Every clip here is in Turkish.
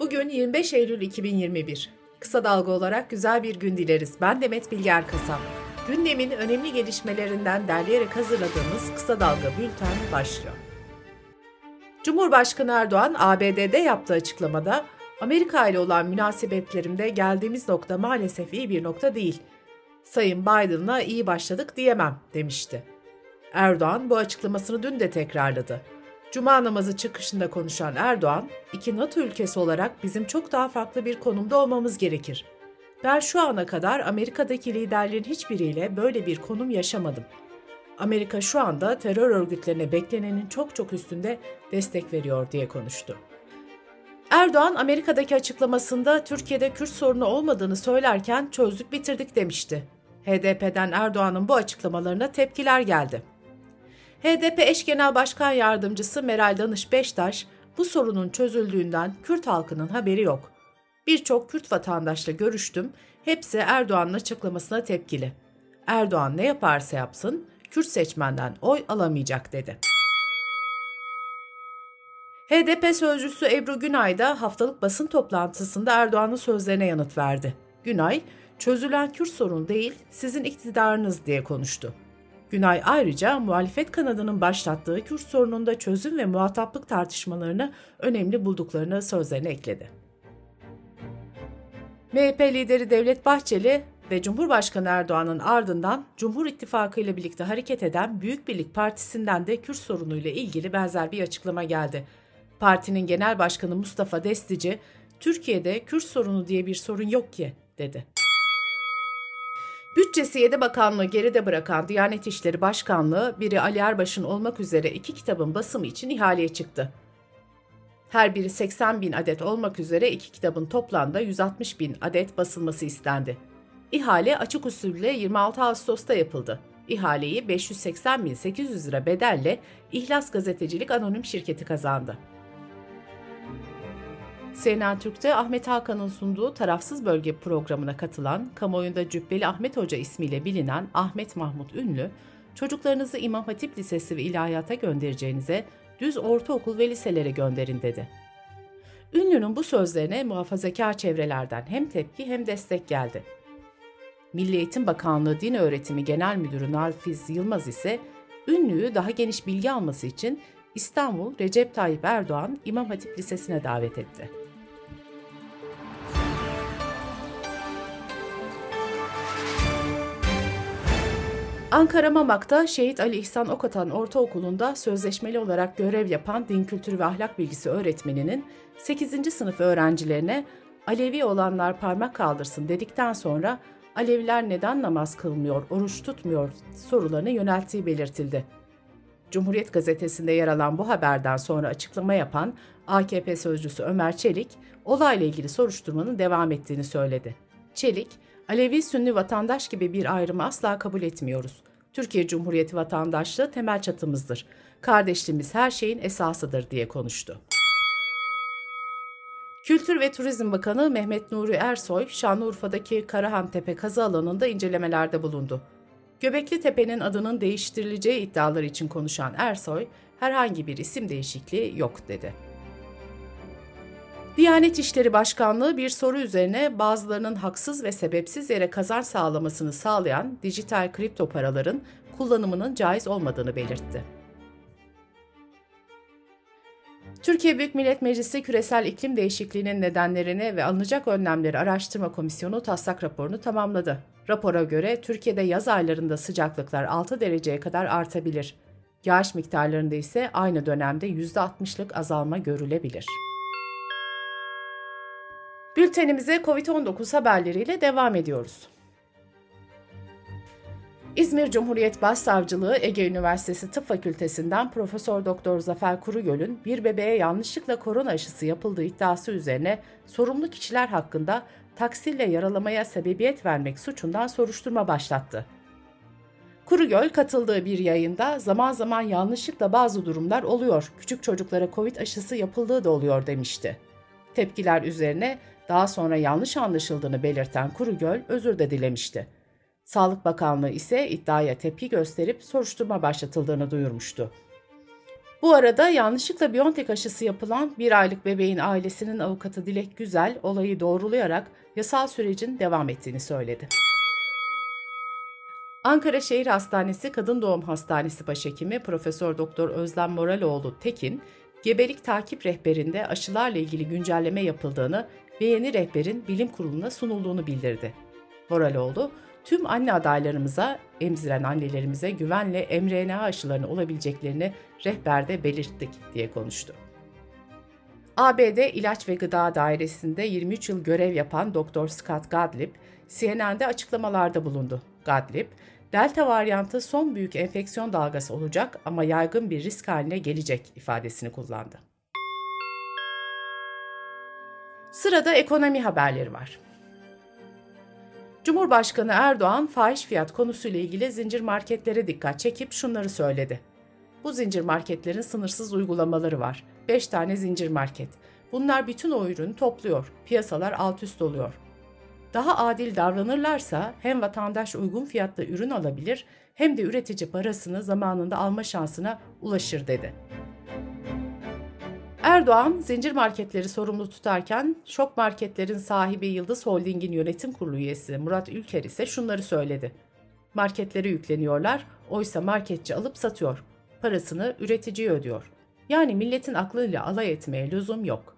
Bugün 25 Eylül 2021. Kısa dalga olarak güzel bir gün dileriz. Ben Demet Bilger Kasap. Gündemin önemli gelişmelerinden derleyerek hazırladığımız Kısa Dalga Bülten başlıyor. Cumhurbaşkanı Erdoğan ABD'de yaptığı açıklamada Amerika ile olan münasebetlerimde geldiğimiz nokta maalesef iyi bir nokta değil. Sayın Biden'la iyi başladık diyemem demişti. Erdoğan bu açıklamasını dün de tekrarladı. Cuma namazı çıkışında konuşan Erdoğan, iki NATO ülkesi olarak bizim çok daha farklı bir konumda olmamız gerekir. Ben şu ana kadar Amerika'daki liderlerin hiçbiriyle böyle bir konum yaşamadım. Amerika şu anda terör örgütlerine beklenenin çok çok üstünde destek veriyor diye konuştu. Erdoğan Amerika'daki açıklamasında Türkiye'de Kürt sorunu olmadığını söylerken çözdük bitirdik demişti. HDP'den Erdoğan'ın bu açıklamalarına tepkiler geldi. HDP eş genel başkan yardımcısı Meral Danış Beştaş, bu sorunun çözüldüğünden Kürt halkının haberi yok. Birçok Kürt vatandaşla görüştüm, hepsi Erdoğan'ın açıklamasına tepkili. Erdoğan ne yaparsa yapsın, Kürt seçmenden oy alamayacak dedi. HDP sözcüsü Ebru Günay da haftalık basın toplantısında Erdoğan'ın sözlerine yanıt verdi. Günay, çözülen Kürt sorun değil, sizin iktidarınız diye konuştu. Günay ayrıca muhalefet kanadının başlattığı Kürt sorununda çözüm ve muhataplık tartışmalarını önemli bulduklarını sözlerine ekledi. MHP lideri Devlet Bahçeli ve Cumhurbaşkanı Erdoğan'ın ardından Cumhur İttifakı ile birlikte hareket eden Büyük Birlik Partisi'nden de Kürt sorunuyla ilgili benzer bir açıklama geldi. Partinin Genel Başkanı Mustafa Destici, Türkiye'de Kürt sorunu diye bir sorun yok ki, dedi. Bütçesi 7 bakanlığı geride bırakan Diyanet İşleri Başkanlığı, biri Ali Erbaş'ın olmak üzere iki kitabın basımı için ihaleye çıktı. Her biri 80 bin adet olmak üzere iki kitabın toplamda 160 bin adet basılması istendi. İhale açık usulle 26 Ağustos'ta yapıldı. İhaleyi 580.800 lira bedelle İhlas Gazetecilik Anonim Şirketi kazandı. CNN Türk'te Ahmet Hakan'ın sunduğu Tarafsız Bölge programına katılan, kamuoyunda Cübbeli Ahmet Hoca ismiyle bilinen Ahmet Mahmut Ünlü, çocuklarınızı İmam Hatip Lisesi ve ilahiyata göndereceğinize düz ortaokul ve liselere gönderin dedi. Ünlü'nün bu sözlerine muhafazakar çevrelerden hem tepki hem destek geldi. Milli Eğitim Bakanlığı Din Öğretimi Genel Müdürü Nafiz Yılmaz ise Ünlü'yü daha geniş bilgi alması için İstanbul Recep Tayyip Erdoğan İmam Hatip Lisesi'ne davet etti. Ankara Mamak'ta Şehit Ali İhsan Okatan Ortaokulu'nda sözleşmeli olarak görev yapan din kültürü ve ahlak bilgisi öğretmeninin 8. sınıf öğrencilerine Alevi olanlar parmak kaldırsın dedikten sonra Aleviler neden namaz kılmıyor, oruç tutmuyor sorularını yönelttiği belirtildi. Cumhuriyet gazetesinde yer alan bu haberden sonra açıklama yapan AKP sözcüsü Ömer Çelik, olayla ilgili soruşturmanın devam ettiğini söyledi. Çelik, Alevi Sünni vatandaş gibi bir ayrımı asla kabul etmiyoruz. Türkiye Cumhuriyeti vatandaşlığı temel çatımızdır. Kardeşliğimiz her şeyin esasıdır diye konuştu. Kültür ve Turizm Bakanı Mehmet Nuri Ersoy, Şanlıurfa'daki Karahantepe kazı alanında incelemelerde bulundu. Göbekli Tepe'nin adının değiştirileceği iddiaları için konuşan Ersoy, herhangi bir isim değişikliği yok dedi. Diyanet İşleri Başkanlığı bir soru üzerine bazılarının haksız ve sebepsiz yere kazanç sağlamasını sağlayan dijital kripto paraların kullanımının caiz olmadığını belirtti. Türkiye Büyük Millet Meclisi Küresel İklim Değişikliğinin nedenlerini ve alınacak önlemleri araştırma komisyonu taslak raporunu tamamladı. Rapora göre Türkiye'de yaz aylarında sıcaklıklar 6 dereceye kadar artabilir. Yağış miktarlarında ise aynı dönemde %60'lık azalma görülebilir. Bültenimize COVID-19 haberleriyle devam ediyoruz. İzmir Cumhuriyet Başsavcılığı Ege Üniversitesi Tıp Fakültesinden Profesör Doktor Zafer Kurugöl'ün bir bebeğe yanlışlıkla korona aşısı yapıldığı iddiası üzerine sorumlu kişiler hakkında taksirle yaralamaya sebebiyet vermek suçundan soruşturma başlattı. Kurugöl katıldığı bir yayında zaman zaman yanlışlıkla bazı durumlar oluyor, küçük çocuklara Covid aşısı yapıldığı da oluyor demişti. Tepkiler üzerine daha sonra yanlış anlaşıldığını belirten Kurugöl özür de dilemişti. Sağlık Bakanlığı ise iddiaya tepki gösterip soruşturma başlatıldığını duyurmuştu. Bu arada yanlışlıkla Biontech aşısı yapılan bir aylık bebeğin ailesinin avukatı Dilek Güzel olayı doğrulayarak yasal sürecin devam ettiğini söyledi. Ankara Şehir Hastanesi Kadın Doğum Hastanesi Başhekimi Profesör Doktor Özlem Moraloğlu Tekin, gebelik takip rehberinde aşılarla ilgili güncelleme yapıldığını ve yeni rehberin bilim kuruluna sunulduğunu bildirdi. Moraloğlu, tüm anne adaylarımıza, emziren annelerimize güvenle mRNA aşılarını olabileceklerini rehberde belirttik diye konuştu. ABD İlaç ve Gıda Dairesi'nde 23 yıl görev yapan Dr. Scott Gottlieb, CNN'de açıklamalarda bulundu. Gottlieb, Delta varyantı son büyük enfeksiyon dalgası olacak ama yaygın bir risk haline gelecek ifadesini kullandı. Sırada ekonomi haberleri var. Cumhurbaşkanı Erdoğan fahiş fiyat konusuyla ilgili zincir marketlere dikkat çekip şunları söyledi. Bu zincir marketlerin sınırsız uygulamaları var. 5 tane zincir market. Bunlar bütün o ürünü topluyor. Piyasalar alt üst oluyor. Daha adil davranırlarsa hem vatandaş uygun fiyatlı ürün alabilir hem de üretici parasını zamanında alma şansına ulaşır dedi. Erdoğan zincir marketleri sorumlu tutarken şok marketlerin sahibi Yıldız Holding'in yönetim kurulu üyesi Murat Ülker ise şunları söyledi. Marketlere yükleniyorlar, oysa marketçi alıp satıyor. Parasını üreticiye ödüyor. Yani milletin aklıyla alay etmeye lüzum yok.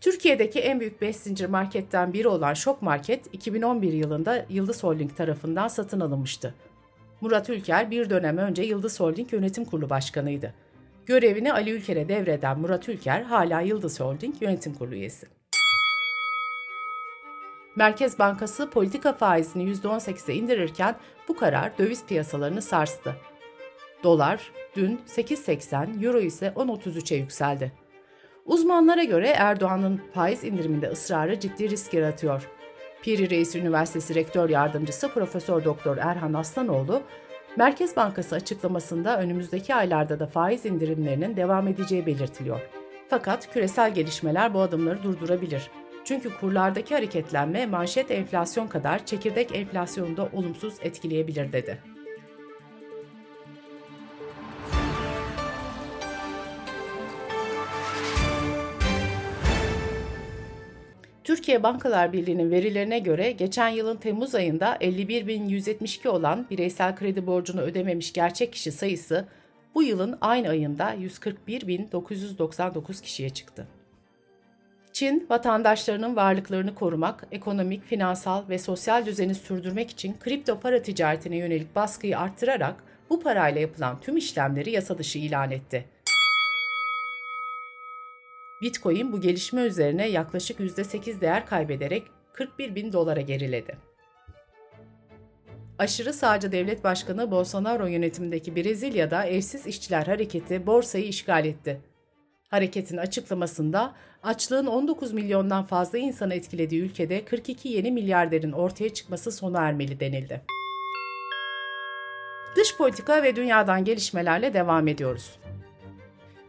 Türkiye'deki en büyük 5 zincir marketten biri olan Şok Market 2011 yılında Yıldız Holding tarafından satın alınmıştı. Murat Ülker bir dönem önce Yıldız Holding Yönetim Kurulu Başkanıydı. Görevini Ali Ülker'e devreden Murat Ülker hala Yıldız Holding Yönetim Kurulu üyesi. Merkez Bankası politika faizini %18'e indirirken bu karar döviz piyasalarını sarstı. Dolar dün 8.80, Euro ise 10.33'e yükseldi. Uzmanlara göre Erdoğan'ın faiz indiriminde ısrarı ciddi risk yaratıyor. Piri Reis Üniversitesi Rektör Yardımcısı Profesör Doktor Erhan Aslanoğlu, Merkez Bankası açıklamasında önümüzdeki aylarda da faiz indirimlerinin devam edeceği belirtiliyor. Fakat küresel gelişmeler bu adımları durdurabilir. Çünkü kurlardaki hareketlenme manşet enflasyon kadar çekirdek enflasyonu da olumsuz etkileyebilir dedi. Türkiye Bankalar Birliği'nin verilerine göre geçen yılın Temmuz ayında 51.172 olan bireysel kredi borcunu ödememiş gerçek kişi sayısı bu yılın aynı ayında 141.999 kişiye çıktı. Çin, vatandaşlarının varlıklarını korumak, ekonomik, finansal ve sosyal düzeni sürdürmek için kripto para ticaretine yönelik baskıyı arttırarak bu parayla yapılan tüm işlemleri yasa dışı ilan etti. Bitcoin bu gelişme üzerine yaklaşık %8 değer kaybederek 41 bin dolara geriledi. Aşırı sağcı devlet başkanı Bolsonaro yönetimindeki Brezilya'da evsiz işçiler hareketi borsayı işgal etti. Hareketin açıklamasında açlığın 19 milyondan fazla insanı etkilediği ülkede 42 yeni milyarderin ortaya çıkması sona ermeli denildi. Dış politika ve dünyadan gelişmelerle devam ediyoruz.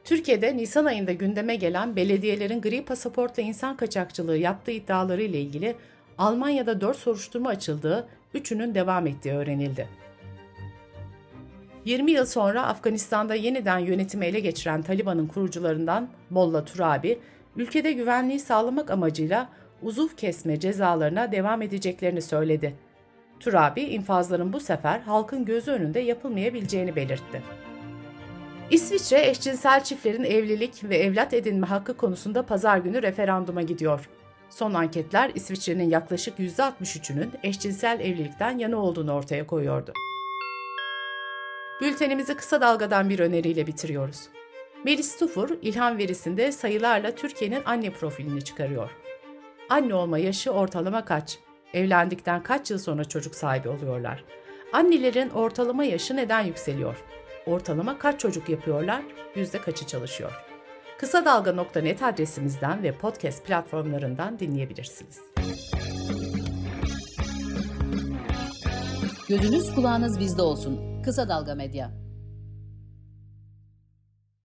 Türkiye'de Nisan ayında gündeme gelen belediyelerin gri pasaportla insan kaçakçılığı yaptığı iddiaları ile ilgili Almanya'da 4 soruşturma açıldığı, üçünün devam ettiği öğrenildi. 20 yıl sonra Afganistan'da yeniden yönetimi ele geçiren Taliban'ın kurucularından Molla Turabi, ülkede güvenliği sağlamak amacıyla uzuv kesme cezalarına devam edeceklerini söyledi. Turabi, infazların bu sefer halkın gözü önünde yapılmayabileceğini belirtti. İsviçre eşcinsel çiftlerin evlilik ve evlat edinme hakkı konusunda pazar günü referanduma gidiyor. Son anketler İsviçre'nin yaklaşık %63'ünün eşcinsel evlilikten yana olduğunu ortaya koyuyordu. Bültenimizi kısa dalgadan bir öneriyle bitiriyoruz. Melis Tufur, ilham verisinde sayılarla Türkiye'nin anne profilini çıkarıyor. Anne olma yaşı ortalama kaç? Evlendikten kaç yıl sonra çocuk sahibi oluyorlar? Annelerin ortalama yaşı neden yükseliyor? Ortalama kaç çocuk yapıyorlar? Yüzde kaçı çalışıyor? Kısa Dalga.net adresimizden ve podcast platformlarından dinleyebilirsiniz. Gözünüz kulağınız bizde olsun. Kısa Dalga Medya.